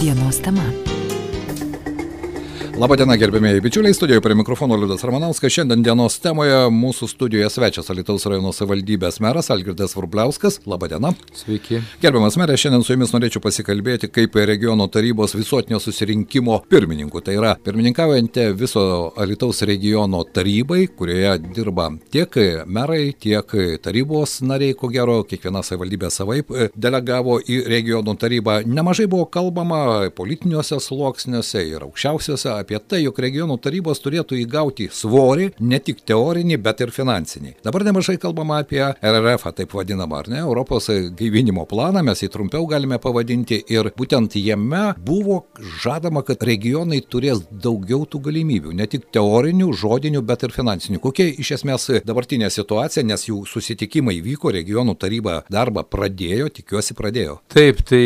Dienos tema. Labadiena, gerbėmėjai bičiuliai, studijoje prie mikrofono Liudas Ramanauskas. Šiandien dienos temoje mūsų studijoje svečias Alitaus rajono savivaldybės meras Algirdas Vrubliauskas. Labadiena. Sveiki. Gerbiamas merė, šiandien su jumis norėčiau pasikalbėti kaip regiono tarybos visuotinio susirinkimo pirmininku. Tai yra pirmininkaujantė viso Alitaus regiono tarybai, kurioje dirba tiek merai, tiek tarybos nariai, ko gero, kiekviena savivaldybė savaip delegavo į regionų tarybą. Nemažai buvo kalbama politiniuose sluoksniuose ir aukščiausiuose apie tai, jog regionų tarybos turėtų įgauti svorį, ne tik teorinį, bet ir finansinį. Dabar nemažai kalbama apie RRF, taip vadinamą, ar ne, Europos gaivinimo planą, mes jį trumpiau galime pavadinti ir būtent jame buvo žadama, kad regionai turės daugiau tų galimybių, ne tik teorinių, žodinių, bet ir finansinių. Kokia iš esmės dabartinė situacija, nes jų susitikimai vyko, regionų taryba darbą pradėjo, tikiuosi pradėjo. Taip, tai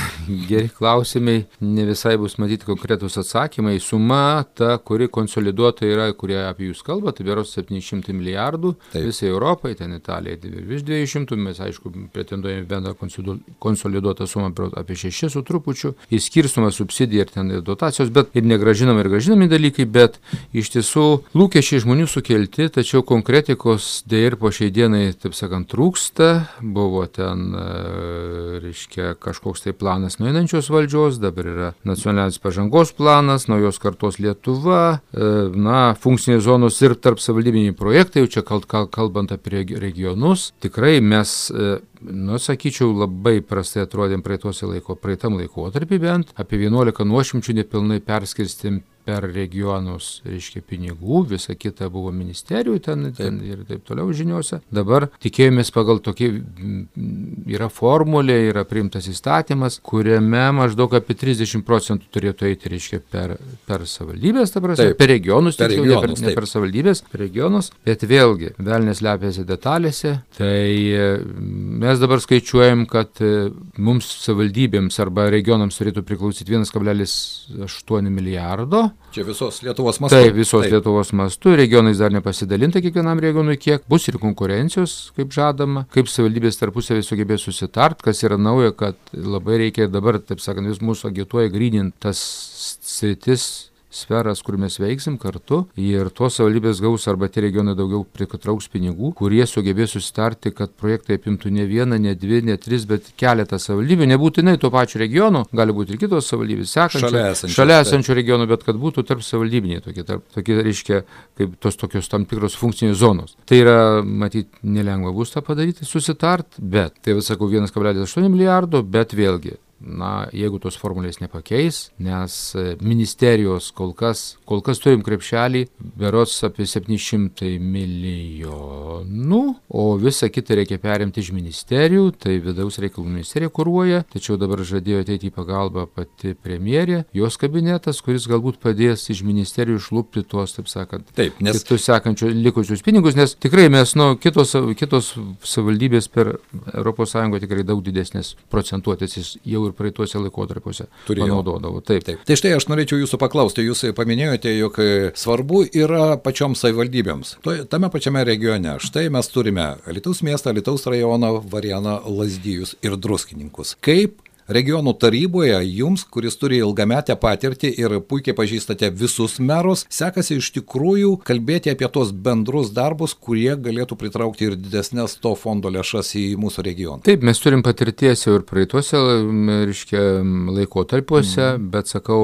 geri klausimai, ne visai bus matyti konkretus atsakymai. Su suma ta, kuri konsoliduota yra, kurie apie jūs kalbate, tai beros 700 milijardų Taip. visai Europai, ten Italijai tai virš 200, mes aišku pretenduojame bendrą konsoliduotą sumą apie 6 su trupučiu, įskirstoma subsidija ir ten ir dotacijos, bet ir negražinami ir gražinami dalykai, bet iš tiesų lūkesčiai žmonių sukelti, tačiau konkretikos dėja ir po šiai dienai, taip sakant, trūksta, buvo ten, e, reiškia, kažkoks tai planas nueinančios valdžios, dabar yra nacionalinis pažangos planas, naujos kartos Lietuva, e, na, funkcinės zonos ir tarp savivaldybiniai projektai, jau čia kalbant apie regionus, tikrai mes e, nu, sakyčiau, labai prastai atrodėm praeituose laiko, praeitam laikotarpį bent, apie 11 nuošimčių nepilnai perskirstėm per regionus, reiškia, pinigų, visa kita buvo ministerijų ten, ten ir taip toliau žiniuose. Dabar tikėjomės pagal tokį, yra formulė, yra priimtas įstatymas, kuriame maždaug apie 30 procentų turėtų eiti, reiškia, per, per savivaldybės, ta prasme, per regionus, per, regionus, ne, per, ne per savivaldybės, per regionus, bet vėlgi, velnės lepiasi detalėse, tai mes dabar skaičiuojam, kad mums savivaldybėms arba regionams turėtų priklausyti 1,8 milijardo Čia visos Lietuvos mastu. Taip, visos Taip. Lietuvos mastu, regionais dar nepasidalinta kiekvienam regionui kiek, bus ir konkurencijos, kaip žadama, kaip savivaldybės tarpusavį sugebės susitart, kas yra nauja, kad labai reikia dabar, taip sakant, vis mūsų agituoja gryninti tas sritis sferas, kur mes veiksim kartu ir tos savivaldybės gaus arba tie regionai daugiau pritrauks pinigų, kurie sugebės susitarti, kad projektai apimtų ne vieną, ne dvi, ne tris, bet keletą savivaldybių, nebūtinai to pačio regiono, gali būti ir kitos savivaldybės, sekančios, šalia esančių, šalia esančių regionų, bet kad būtų tarp savivaldybiniai tokie, tarp, tokie reiškia, kaip tos tokios tam tikros funkcinės zonos. Tai yra, matyt, nelengva bus tą padaryti, susitart, bet, tai visakau, 1,8 milijardo, bet vėlgi, na, jeigu tos formulės nepakeis, nes e, ministerijos kol kas, kol kas turim krepšelį, berots apie 700 milijonų, o visą kitą reikia perimti iš ministerijų, tai vidaus reikalų ministerija kūruoja, tačiau dabar žadėjo ateiti į pagalbą pati premjerė, jos kabinetas, kuris galbūt padės iš ministerijų išlūpti tuos, taip sakant, taip, nes... kitus sekančius likusius pinigus, nes tikrai mes, nu, kitos, kitos savivaldybės per ES tikrai daug didesnės procentuotės jau ir praeituose laikotarpiuose panaudodavo. Taip. Taip. Tai štai aš norėčiau jūsų paklausti, jūs paminėjote, jog svarbu yra pačioms savivaldybėms. Tame pačiame regione. Štai mes turime Lietuvos miestą, Lietuvos rajoną, Varieną, Lazdijus ir Druskininkus. Kaip regionų taryboje jums, kuris turi ilgametę patirtį ir puikiai pažįstate visus merus, sekasi iš tikrųjų kalbėti apie tos bendrus darbus, kurie galėtų pritraukti ir didesnės to fondo lėšas į mūsų regioną. Taip, mes turim patirties jau ir praeituose, reiškia, laikotarpiuose, mm. bet sakau,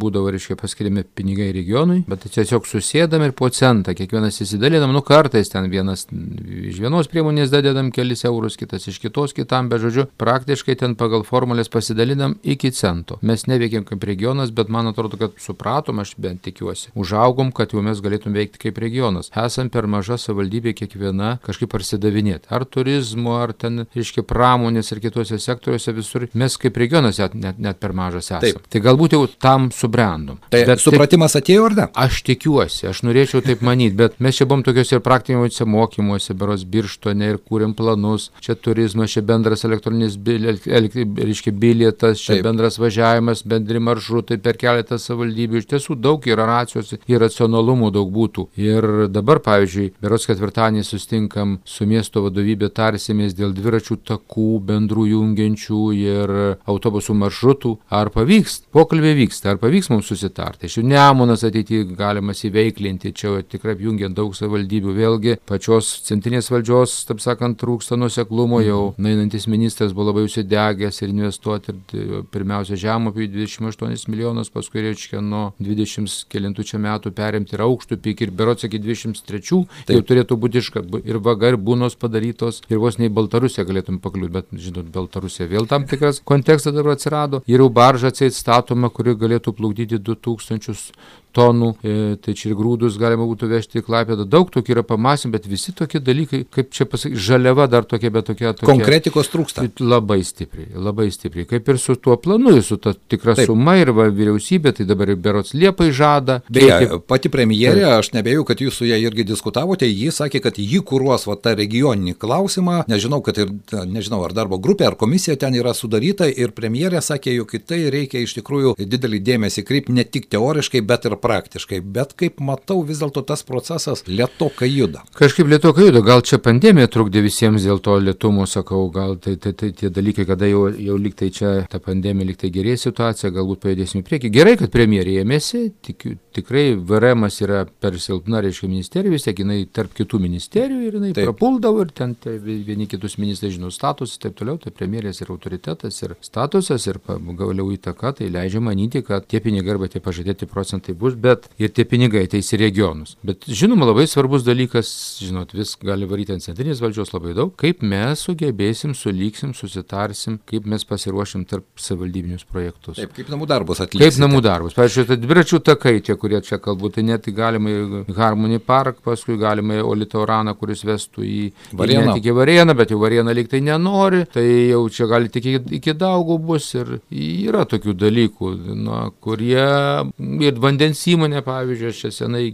būdavo, reiškia, paskiriami pinigai regionui, bet tiesiog susėdam ir po centą, kiekvienas įsidalinam, nu kartais ten vienas iš vienos priemonės dadedam kelis eurus, kitas iš kitos kitam, bet žodžiu, praktiškai ten pagal formulę mes pasidalinam iki cento. Mes neveikėm kaip regionas, bet man atrodo, kad supratom, aš bent tikiuosi. Užaugom, kad jau mes galėtum veikti kaip regionas. Esam per maža savivaldybė kiekviena kažkaip parsidavinėti. Ar turizmo, ar ten, reiškia, pramonės ir kitose sektoriuose visur. Mes kaip regionas net, net, per mažas esame. Taip. Tai galbūt jau tam subrendom. Tai bet supratimas taip, atėjo ar ne? Aš tikiuosi, aš norėčiau taip manyti, bet mes čia buvom tokiuose ir praktiniuose mokymuose, beros birštone ir kūrėm planus. Čia turizmas, čia bendras elektroninis, reiškia, bilietas, čia Taip. bendras važiavimas, bendri maršrutai per keletą savivaldybių. Iš tiesų daug yra racijos ir racionalumų daug būtų. Ir dabar, pavyzdžiui, beros ketvirtadienį sustinkam su miesto vadovybė, tarsimės dėl dviračių takų, bendrų jungiančių ir autobusų maršrutų. Ar pavyks? Pokalbė vyksta. Ar pavyks mums susitarti? Šių nemonas ateityje galimas įveiklinti, čia tikrai apjungiant daug savivaldybių. Vėlgi, pačios centrinės valdžios, taip sakant, trūksta nuseklumo, jau mhm. nainantis ministras buvo labai užsidegęs ir investuoti ir pirmiausia žemupį 28 milijonus, paskui reiškia nuo 20 kelintų čia metų perimti ir aukštų pik ir berots iki 23 Taip. jau turėtų būti iška ir vaga ir būnos padarytos ir vos nei Baltarusija galėtum pakliūti, bet žinot, Baltarusija vėl tam tikras kontekstas dabar atsirado ir jau barža atseit statoma, kuri galėtų plukdyti 2000 tonų, e, tai čia ir grūdus galima būtų vežti į Klaipėdą. Daug tokių yra pamąstymų, bet visi tokie dalykai, kaip čia pasakyti, žaliava dar tokia, bet tokia. tokia Konkretikos trūksta. Labai stipriai, labai stipriai. Kaip ir su tuo planu, su ta tikra Taip. suma ir va, vyriausybė, tai dabar ir Berots Liepai žada. Beje, kiek... pati premjerė, Taip. aš nebėjau, kad jūs su ją irgi diskutavote, ji sakė, kad ji kūruos va, tą regioninį klausimą. Nežinau, kad ir, nežinau, ar darbo grupė, ar komisija ten yra sudaryta ir premjerė sakė, jog į tai reikia iš tikrųjų didelį dėmesį kreipti ne tik teoriškai, bet ir praktiškai, bet kaip matau, vis dėlto tas procesas lietokai juda. Kažkaip lietokai juda, gal čia pandemija trukdė visiems dėl to lietumo, sakau, gal tai, tai, tai tie dalykai, kada jau, jau liktai čia ta pandemija liktai gerėja situacija, galbūt pajudėsim į priekį. Gerai, kad premjerė ėmėsi, tik, tikrai VRM yra per silpna, reiškia, ministerija, vis tiek jinai tarp kitų ministerijų ir jinai taip. prapuldavo ir ten tai vieni kitus ministrai žino statusą ir taip toliau, tai premjerės ir autoritetas ir statusas ir galiau įtaka, tai leidžia manyti, kad tie pinigai arba tie pažadėti procentai bus, bet ir tie pinigai ateis į regionus. Bet žinoma, labai svarbus dalykas, žinot, vis gali varyti ant centrinės valdžios labai daug, kaip mes sugebėsim, sulyksim, susitarsim, kaip mes pasiruošim tarp savivaldybinius projektus. Taip, kaip namų darbus atlikti. Kaip namų darbus. Pavyzdžiui, tai dviračių takai, tie, kurie čia kalbu, tai net galima į Harmony Park, paskui galima į Olitoraną, kuris vestų į Varieną. Tik į Varieną, bet jau Varieną lyg tai nenori, tai jau čia gali tik iki, iki daugų bus ir yra tokių dalykų, na, kurie ir vandens įmonė, pavyzdžiui, aš čia senai,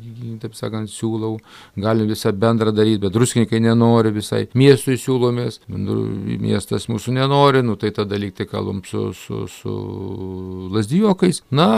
taip sakant, siūlau, galim visą bendrą daryti, bet druskininkai nenori visai, miestui siūlomės, miestas mūsų nenori, nu tai tada lyg tai kalbam su, su, su lasdijokais. Na,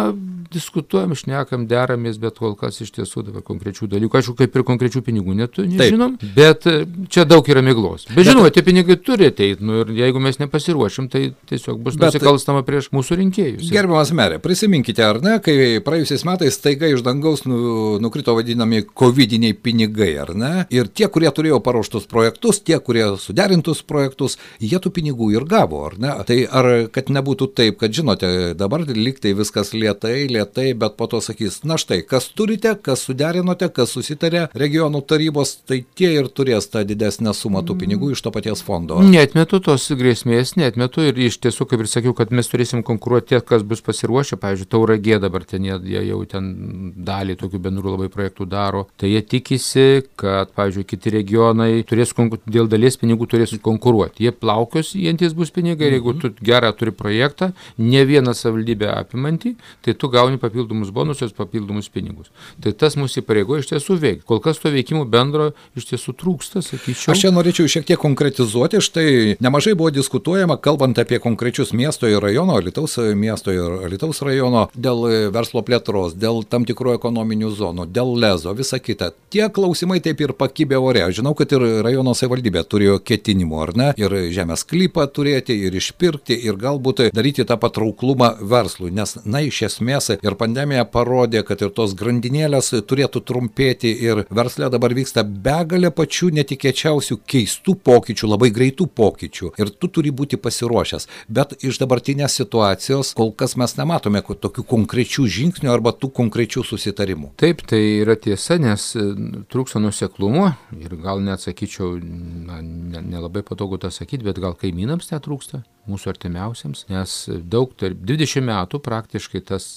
diskutuojam, šnekam, deramės, bet kol kas iš tiesų dabar konkrečių dalykų, aišku, kaip ir konkrečių pinigų netu, nežinom, Taip. bet e, čia daug yra miglos. Bet, bet žinoma, tie pinigai turi ateiti, nu, ir jeigu mes nepasiruošim, tai tiesiog bus nusikalstama prieš mūsų rinkėjus. Gerbiamas merė, prisiminkite, ar ne, kai praėjusiais metais staiga iš dangaus nu, nukrito vadinami covidiniai pinigai, ar ne? Ir tie, kurie turėjo paruoštus projektus, tie, kurie suderintus projektus, jie tų pinigų ir gavo, ar ne? Tai ar kad nebūtų taip, kad žinote, dabar liktai viskas lietai, lietai, bet po to sakys, na štai, kas turite, kas suderinote, kas susitarė regionų tarybos, tai tie ir turės tą didesnę sumą tų pinigų iš to paties fondo. Netmetu tos grėsmės, netmetu ir iš tiesų, kaip ir sakiau, kad mes turėsim konkuruoti tie, kas bus pasiruošę, pavyzdžiui, tauragė dabar ten jie, jie jau ten dalį tokių bendrų labai projektų daro, tai jie tikisi, kad, pavyzdžiui, kiti regionai turės dėl dalies pinigų turės konkuruoti. Jie plaukios, jiems bus pinigai, ir jeigu mhm. tu gerą turi projektą, ne vieną savivaldybę apimantį, tai tu gauni papildomus bonusus, papildomus pinigus. Tai tas mūsų įpareigoja iš tiesų veikti. Kol kas to veikimo bendro iš tiesų trūksta, sakyčiau. Aš čia norėčiau šiek tiek konkretizuoti, štai nemažai buvo diskutuojama, kalbant apie konkrečius miesto ir rajono, Alitaus miesto ir Alitaus rajono, dėl verslo plėtros, dėl tam tikrų ekonominių zonų, dėl lezo, visa kita. Tie klausimai taip ir pakibė ore. Aš žinau, kad ir rajono savivaldybė turėjo ketinimų, ar ne? Ir žemės klypą turėti, ir išpirkti, ir galbūt daryti tą patrauklumą verslui. Nes, na, iš esmės ir pandemija parodė, kad ir tos grandinėlės turėtų trumpėti ir verslė dabar vyksta begalė pačių netikėčiausių keistų pokyčių, labai greitų pokyčių. Ir tu turi būti pasiruošęs. Bet iš dabartinės situacijos kol kas mes nematome tokių konkrečių žingsnių arba tų konkrečių susitarimų. Taip, tai yra tiesa, nes e, trūksta nuseklumo ir gal net sakyčiau, na, nelabai ne patogu tą sakyti, bet gal kaimynams netrūksta mūsų artimiausiams, nes daug, tarp 20 metų praktiškai tas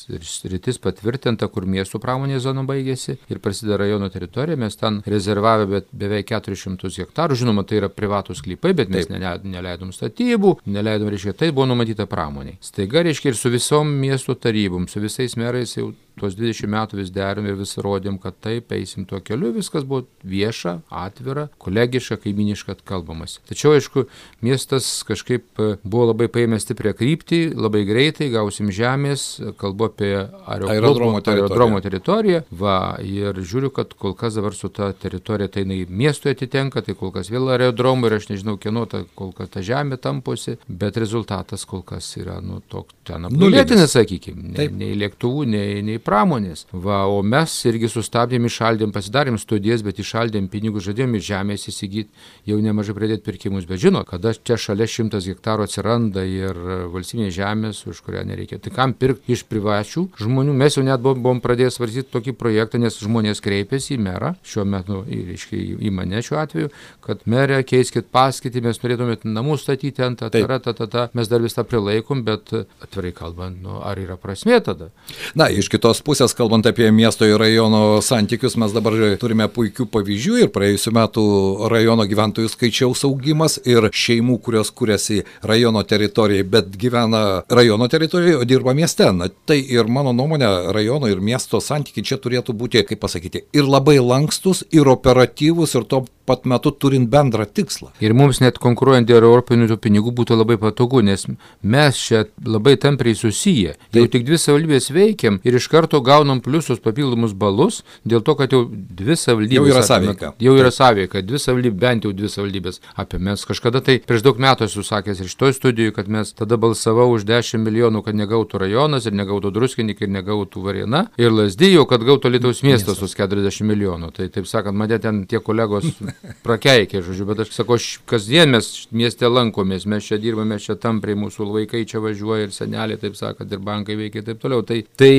rytis patvirtinta, kur miestų pramonės zona baigėsi ir prasideda rajono teritorija, mes ten rezervavę beveik 400 hektarų, žinoma, tai yra privatus sklypai, bet mes ne, neleidom statybų, neleidom, reiškia, tai buvo numatyta pramoniai. Staiga, reiškia, ir su visom miesto tarybom, su visais merais jau tuos 20 metų vis derim ir vis rodėm, kad taip, eisim tuo keliu, viskas buvo vieša, atvira, kolegiška, kaiminiška kalbamas. Tačiau, aišku, miestas kažkaip buvo buvo labai paėmę stiprią kryptį, labai greitai gausim žemės, kalbu apie aerodromo teritoriją. aerodromo teritoriją. Va, ir žiūriu, kad kol kas dabar su ta teritorija tai jinai miestui atitenka, tai kol kas vėl aerodromo ir aš nežinau, kieno ta, kol kas ta žemė tamposi, bet rezultatas kol kas yra, nu, toks ten apnulėtinis, sakykime, nei, nei lėktuvų, nei, nei pramonės. Va, o mes irgi sustabdėm, išaldėm, pasidarėm studijas, bet išaldėm pinigų, žadėjom iš žemės įsigyti, jau nemažai pradėti pirkimus, bet žino, kada čia šalia šimtas hektarų atsiranda ir valstybinė žemės, už kurią nereikia. Tai kam pirkti iš privačių žmonių? Mes jau net buvom, pradėję svarstyti tokį projektą, nes žmonės kreipėsi į merą, šiuo metu, reiškia, į mane šiuo atveju, kad merė keiskit paskitį, mes norėtumėt namus statyti ant ta, ta, ta, ta, mes dar vis tą prilaikom, bet atvirai kalbant, nu, ar yra prasmė tada? Na, iš kitos pusės, kalbant apie miesto ir rajono santykius, mes dabar turime puikių pavyzdžių ir praėjusiu metu rajono gyventojų skaičiaus augimas ir šeimų, kurios kuriasi rajono teritorijai, bet gyvena rajono teritorijoje, o dirba mieste. Na, tai ir mano nuomonė, rajono ir miesto santykiai čia turėtų būti, kaip pasakyti, ir labai lankstus, ir operatyvus, ir to pat metu turint bendrą tikslą. Ir mums net konkuruojant dėl europinių pinigų būtų labai patogu, nes mes čia labai tampriai susiję. Jau Taip. tik dvi savivaldybės veikiam ir iš karto gaunam pliusus papildomus balus, dėl to, kad jau dvi savivaldybės. Jau yra sąveika. Jau yra sąveika, dvi savivaldybės, bent jau dvi savivaldybės apie mes. Kažkada tai prieš daug metų esu sakęs ir šitoj studijoje, kad mes tada balsavau už 10 milijonų, kad negautų rajonas ir negautų druskininkai ir negautų varėna. Ir lasdyjau, kad gautų Lietuvos miestas už 40 milijonų. Tai taip sakant, mane ten tie kolegos prakeikė, žodžiu, bet aš sakau, kasdien mes mieste lankomės, mes čia dirbame, čia tampriai mūsų vaikai čia važiuoja ir seneliai, taip sakant, ir bankai veikia ir taip toliau. Tai, tai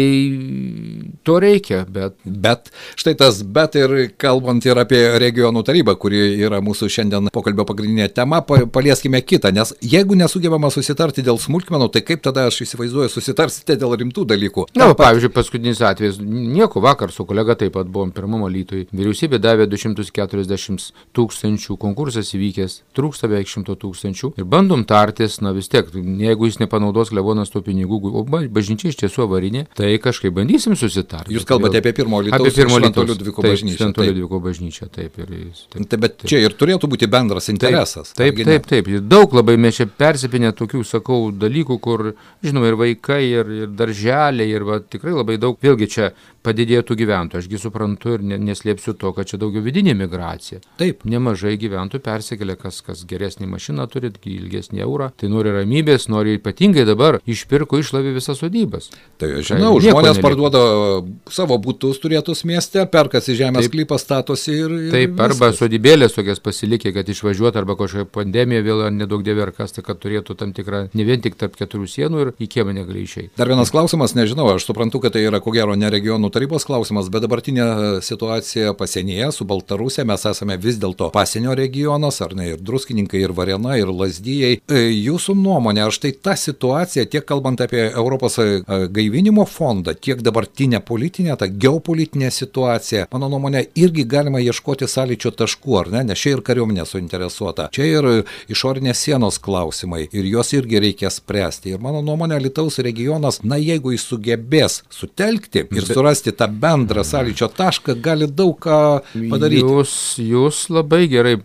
to reikia, bet. Bet štai tas, bet ir kalbant ir apie regionų tarybą, kuri yra mūsų šiandien pokalbio pagrindinė tema, palieskime kitą, nes jeigu nesugebama susitarti dėl smulkmenų, tai kaip tada aš įsivaizduoju susitarsite dėl rimtų dalykų? Na, pat... pavyzdžiui, paskutinis atvejis, nieko vakar su kolega taip pat buvom pirmamo lytui. Vyriausybė davė 240 tūkstančių, konkursas įvykęs, trūksta beveik 100 tūkstančių ir bandom tartis, na vis tiek, jeigu jis nepanaudos klebonas tų pinigų, o bažnyčia iš tiesų avarinė, tai kažkaip bandysim susitarti. Jūs kalbate apie pirmo Lietuvos apie pirmo Lietuvos Liudviko bažnyčią. Švento Liudviko bažnyčią, taip. Ir, taip, taip, bet taip. čia ir turėtų būti bendras interesas. Taip, taip, taip, taip. Daug labai mes čia persipinę tokių, sakau, dalykų, kur, žinoma, ir vaikai, ir, ir darželiai, ir va, tikrai labai daug, vėlgi čia padidėtų gyventojų. Ašgi suprantu ir neslėpsiu to, kad čia daugiau vidinė migracija. Taip. Nemažai gyventojų persikelia, kas, kas geresnį mašiną turi, ilgesnį eurą, tai nori ramybės, nori ypatingai dabar išpirko išlavė visas sodybas. Tai aš žinau, tai žmonės parduoda savo būtus turėtus mieste, perkasi žemės sklypą, statosi ir... ir taip, viskas. arba sodybėlės tokias pasilikė, kad išvažiuotų, arba kažkokia pandemija vėl nedaug dievė ar kas, tai kad turėtų tam tikrą, ne vien tik tarp keturių sienų ir į kiemą negali išeiti. Dar vienas klausimas, nežinau, aš suprantu, kad tai yra ko gero ne regionų tarybos klausimas, bet dabartinė situacija pasienyje su Baltarusija, mes esame vis dėlto pasienio regionas, ar ne, ir druskininkai, ir varena, ir lasdyjei. E, jūsų nuomonė, ar štai ta situacija, tiek kalbant apie Europos e, gaivinimo fondą, tiek dabartinę politinę, tą geopolitinę situaciją, mano nuomonė, irgi galima ieškoti sąlyčio taškų, ar ne, nes čia ir kariuomenė suinteresuota, čia ir išorinės sienos klausimai, ir juos irgi reikia spręsti. Ir mano nuomonė, Lietuvos regionas, na jeigu jis sugebės sutelkti ir surasti tą bendrą sąlyčio tašką, gali daug ką padaryti. Jūs, jūs labai gerai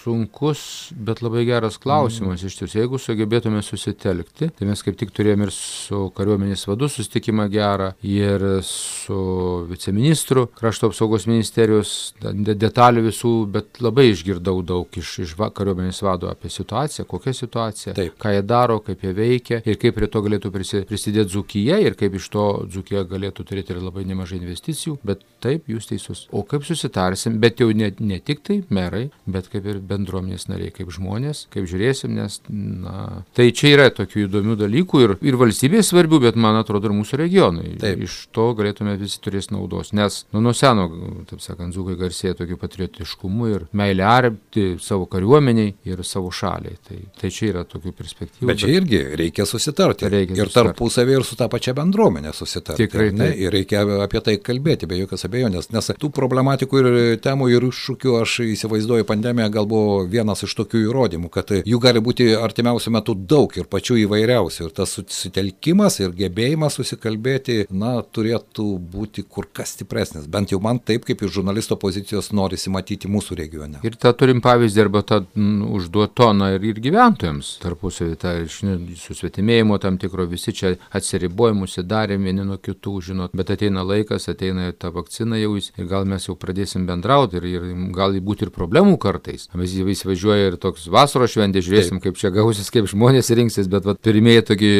sunkus, bet labai geras klausimas. Mm. Iš tiesų, jeigu sugebėtume susitelkti, tai mes kaip tik turėjome ir su kariuomenės vadu susitikimą gerą, ir su viceministru, krašto apsaugos ministerijos detalių visų, bet labai išgirdau daug iš, iš kariuomenės vado apie situaciją, kokia situacija, Taip. ką jie daro, kaip jie veikia ir kaip prie to galėtų prisidėti Dzukija ir kaip iš to Dzukija galėtų turėti ir labai nemažai investicijų, bet taip, jūs teisus. O kaip susitarsim, bet jau ne, ne tik tai merai, bet kaip ir bendruomenės nariai, kaip žmonės, kaip žiūrėsim, nes, na, tai čia yra tokių įdomių dalykų ir, ir valstybės svarbių, bet man atrodo ir mūsų regionai. Taip. Iš to galėtume visi turės naudos, nes, nu, nuo seno, taip sakant, Zukai garsėja tokiu patriotiškumu ir meilė arbti savo kariuomeniai ir savo šaliai. Tai, tai čia yra tokių perspektyvų. Bet čia bet... irgi reikia susitarti. Reikia ir tarpusavį ir su tą pačią bendruomenę susitarti. Tikrai. Ne, ir reikia apie tai kalbėti, be jokios abejonės, nes tų problematikų ir temų ir iššūkių aš įsivaizduoju pandemija gal buvo buvo vienas iš tokių įrodymų, kad jų gali būti artimiausių metų daug ir pačių įvairiausių. Ir tas susitelkimas ir gebėjimas susikalbėti, na, turėtų būti kur kas stipresnis. Bent jau man taip, kaip iš žurnalisto pozicijos norisi matyti mūsų regione. Ir tą turim pavyzdį arba tą užduot toną ir, ir gyventojams tarpusavį, tą susvetimėjimo tam tikro, visi čia atsiribojimus įdarėm vieni nuo kitų, žinot, bet ateina laikas, ateina ta vakcina jau ir gal mes jau pradėsim bendrauti ir, ir gali būti ir problemų kartais. Mes įsivažiuoja ir toks vasaros šventė, žiūrėsim, Taip. kaip čia gausis, kaip žmonės rinksis, bet vat, pirmieji tokie,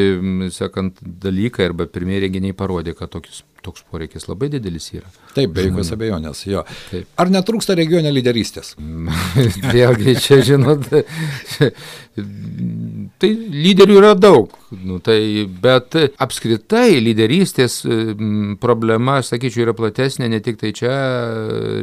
sakant, dalykai arba pirmieji renginiai parodė, kad tokius toks poreikis labai didelis yra. Taip, be jokios abejonės, jo. Taip. Ar netrūksta regione lyderystės? Vėlgi, čia žinot, tai lyderių yra daug, nu, tai, bet apskritai lyderystės problema, aš sakyčiau, yra platesnė ne tik tai čia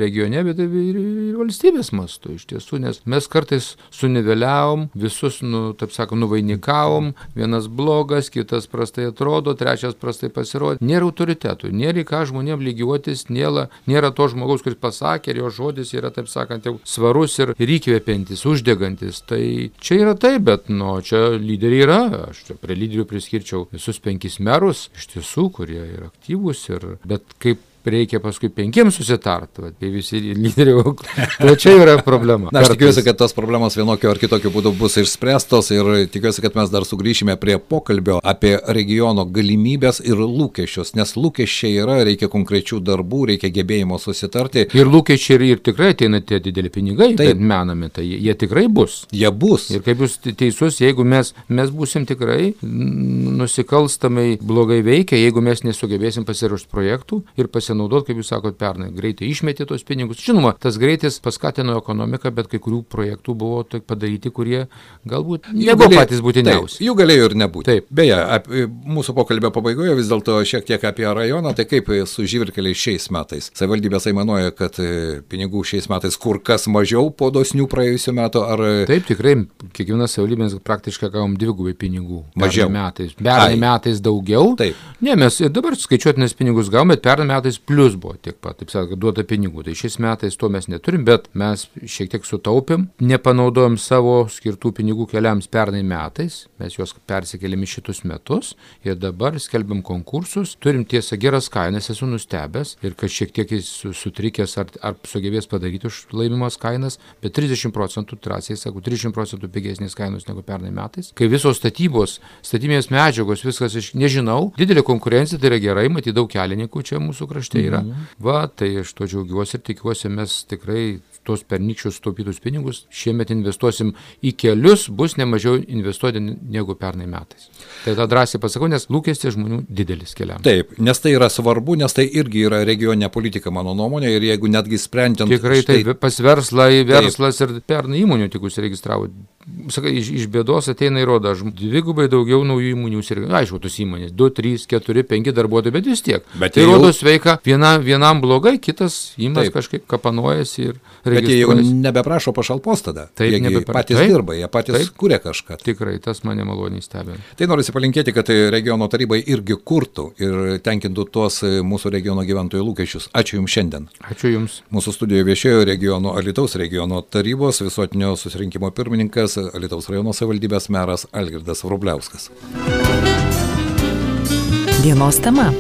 regione, bet ir, ir valstybės mastu iš tiesų, nes mes kartais suniveliavom, visus, nu, taip sakant, nuvainikavom, vienas blogas, kitas prastai atrodo, trečias prastai pasirodė, nėra autoritetų vietoj. Nėra ką žmonėms lygiuotis, nėra, nėra to žmogaus, kuris pasakė ir jo žodis yra, taip sakant, jau svarus ir, ir įkvepiantis, uždegantis. Tai čia yra taip, bet, nu, čia lyderiai yra. Aš čia prie lyderių priskirčiau visus penkis merus, iš tiesų, kurie yra aktyvūs ir, bet kaip reikia paskui penkiems susitart, va, tai visi lyderiai, tai čia yra problema. Na, aš tikiuosi, kad tos problemos vienokiu ar kitokiu būdu bus išspręstos ir tikiuosi, kad mes dar sugrįšime prie pokalbio apie regiono galimybės ir lūkesčius, nes lūkesčiai yra, reikia konkrečių darbų, reikia gebėjimo susitarti. Ir lūkesčiai ir, ir tikrai ateina tie dideli pinigai, tai menami, tai jie tikrai bus. Jie bus. Ir kaip jūs teisus, jeigu mes, mes busim tikrai nusikalstamai blogai veikia, jeigu mes nesugebėsim pasiruošti projektų ir pasinaudoti pasinaudoti, kaip jūs sakot, pernai. Greitai išmetė tos pinigus. Žinoma, tas greitis paskatino ekonomiką, bet kai kurių projektų buvo padaryti, kurie galbūt nebuvo patys būtiniausi. Jų galėjo ir nebūti. Taip. Beje, ap, mūsų pokalbio pabaigoje vis dėlto šiek tiek apie rajoną, tai kaip su žyvirkeliais šiais metais. Savivaldybės aimanuoja, kad e, pinigų šiais metais kur kas mažiau po dosnių praėjusių metų. Ar... Taip, tikrai, kiekvienas savivaldybės praktiškai gavom dvigubai pinigų. Mažiau. Metais. Pernai metais daugiau. Taip. Ne, mes dabar skaičiuotinės pinigus gavom, bet pernai metais plus buvo tiek pat, taip sakant, duota pinigų. Tai šiais metais to mes neturim, bet mes šiek tiek sutaupėm, nepanaudojom savo skirtų pinigų keliams pernai metais, mes juos persikėlėm į šitus metus ir dabar skelbiam konkursus, turim tiesą geras kainas, esu nustebęs ir kad šiek tiek sutrikęs ar, ar sugebės padaryti už laimimas kainas, bet 30 procentų, drąsiai sakau, 30 procentų pigesnės kainos negu pernai metais. Kai visos statybos, statybinės medžiagos, viskas, aš nežinau, didelė konkurencija, tai yra gerai, matyti daug kelininkų čia mūsų krašte tai yra. Mhm. Va, tai aš to džiaugiuosi ir tikiuosi, mes tikrai tos pernykščius taupytus pinigus šiemet investuosim į kelius, bus nemažiau investuoti negu pernai metais. Tai tą drąsiai pasakau, nes lūkestis žmonių didelis keliam. Taip, nes tai yra svarbu, nes tai irgi yra regioninė politika, mano nuomonė, ir jeigu netgi sprendžiant... Tikrai štai... tai pas verslą, verslas taip. ir pernai įmonių tik užsiregistravo sakai, iš, iš bėdos ateina įroda, dvigubai daugiau naujų įmonių ir, aišku, tos įmonės, 2, 3, 4, 5 darbuotojai, bet vis tiek. Bet tai jau... rodo sveika, viena, vienam blogai, kitas įmonės kažkaip kapanojasi ir registruojasi. Bet jie jau nebeprašo pašalpos tada. Taip, jie nebepra... patys taip, dirba, jie patys taip, kuria kažką. Tikrai, tas mane maloniai stebina. Tai noriu palinkėti, kad regiono tarybai irgi kurtų ir tenkintų tuos mūsų regiono gyventojų lūkesčius. Ačiū Jums šiandien. Ačiū Jums. Mūsų studijoje viešėjo regiono Alitaus regiono tarybos visuotinio susirinkimo pirmininkas Alitaus rajono savivaldybės meras Algirdas Vrubliauskas. Dienos tema.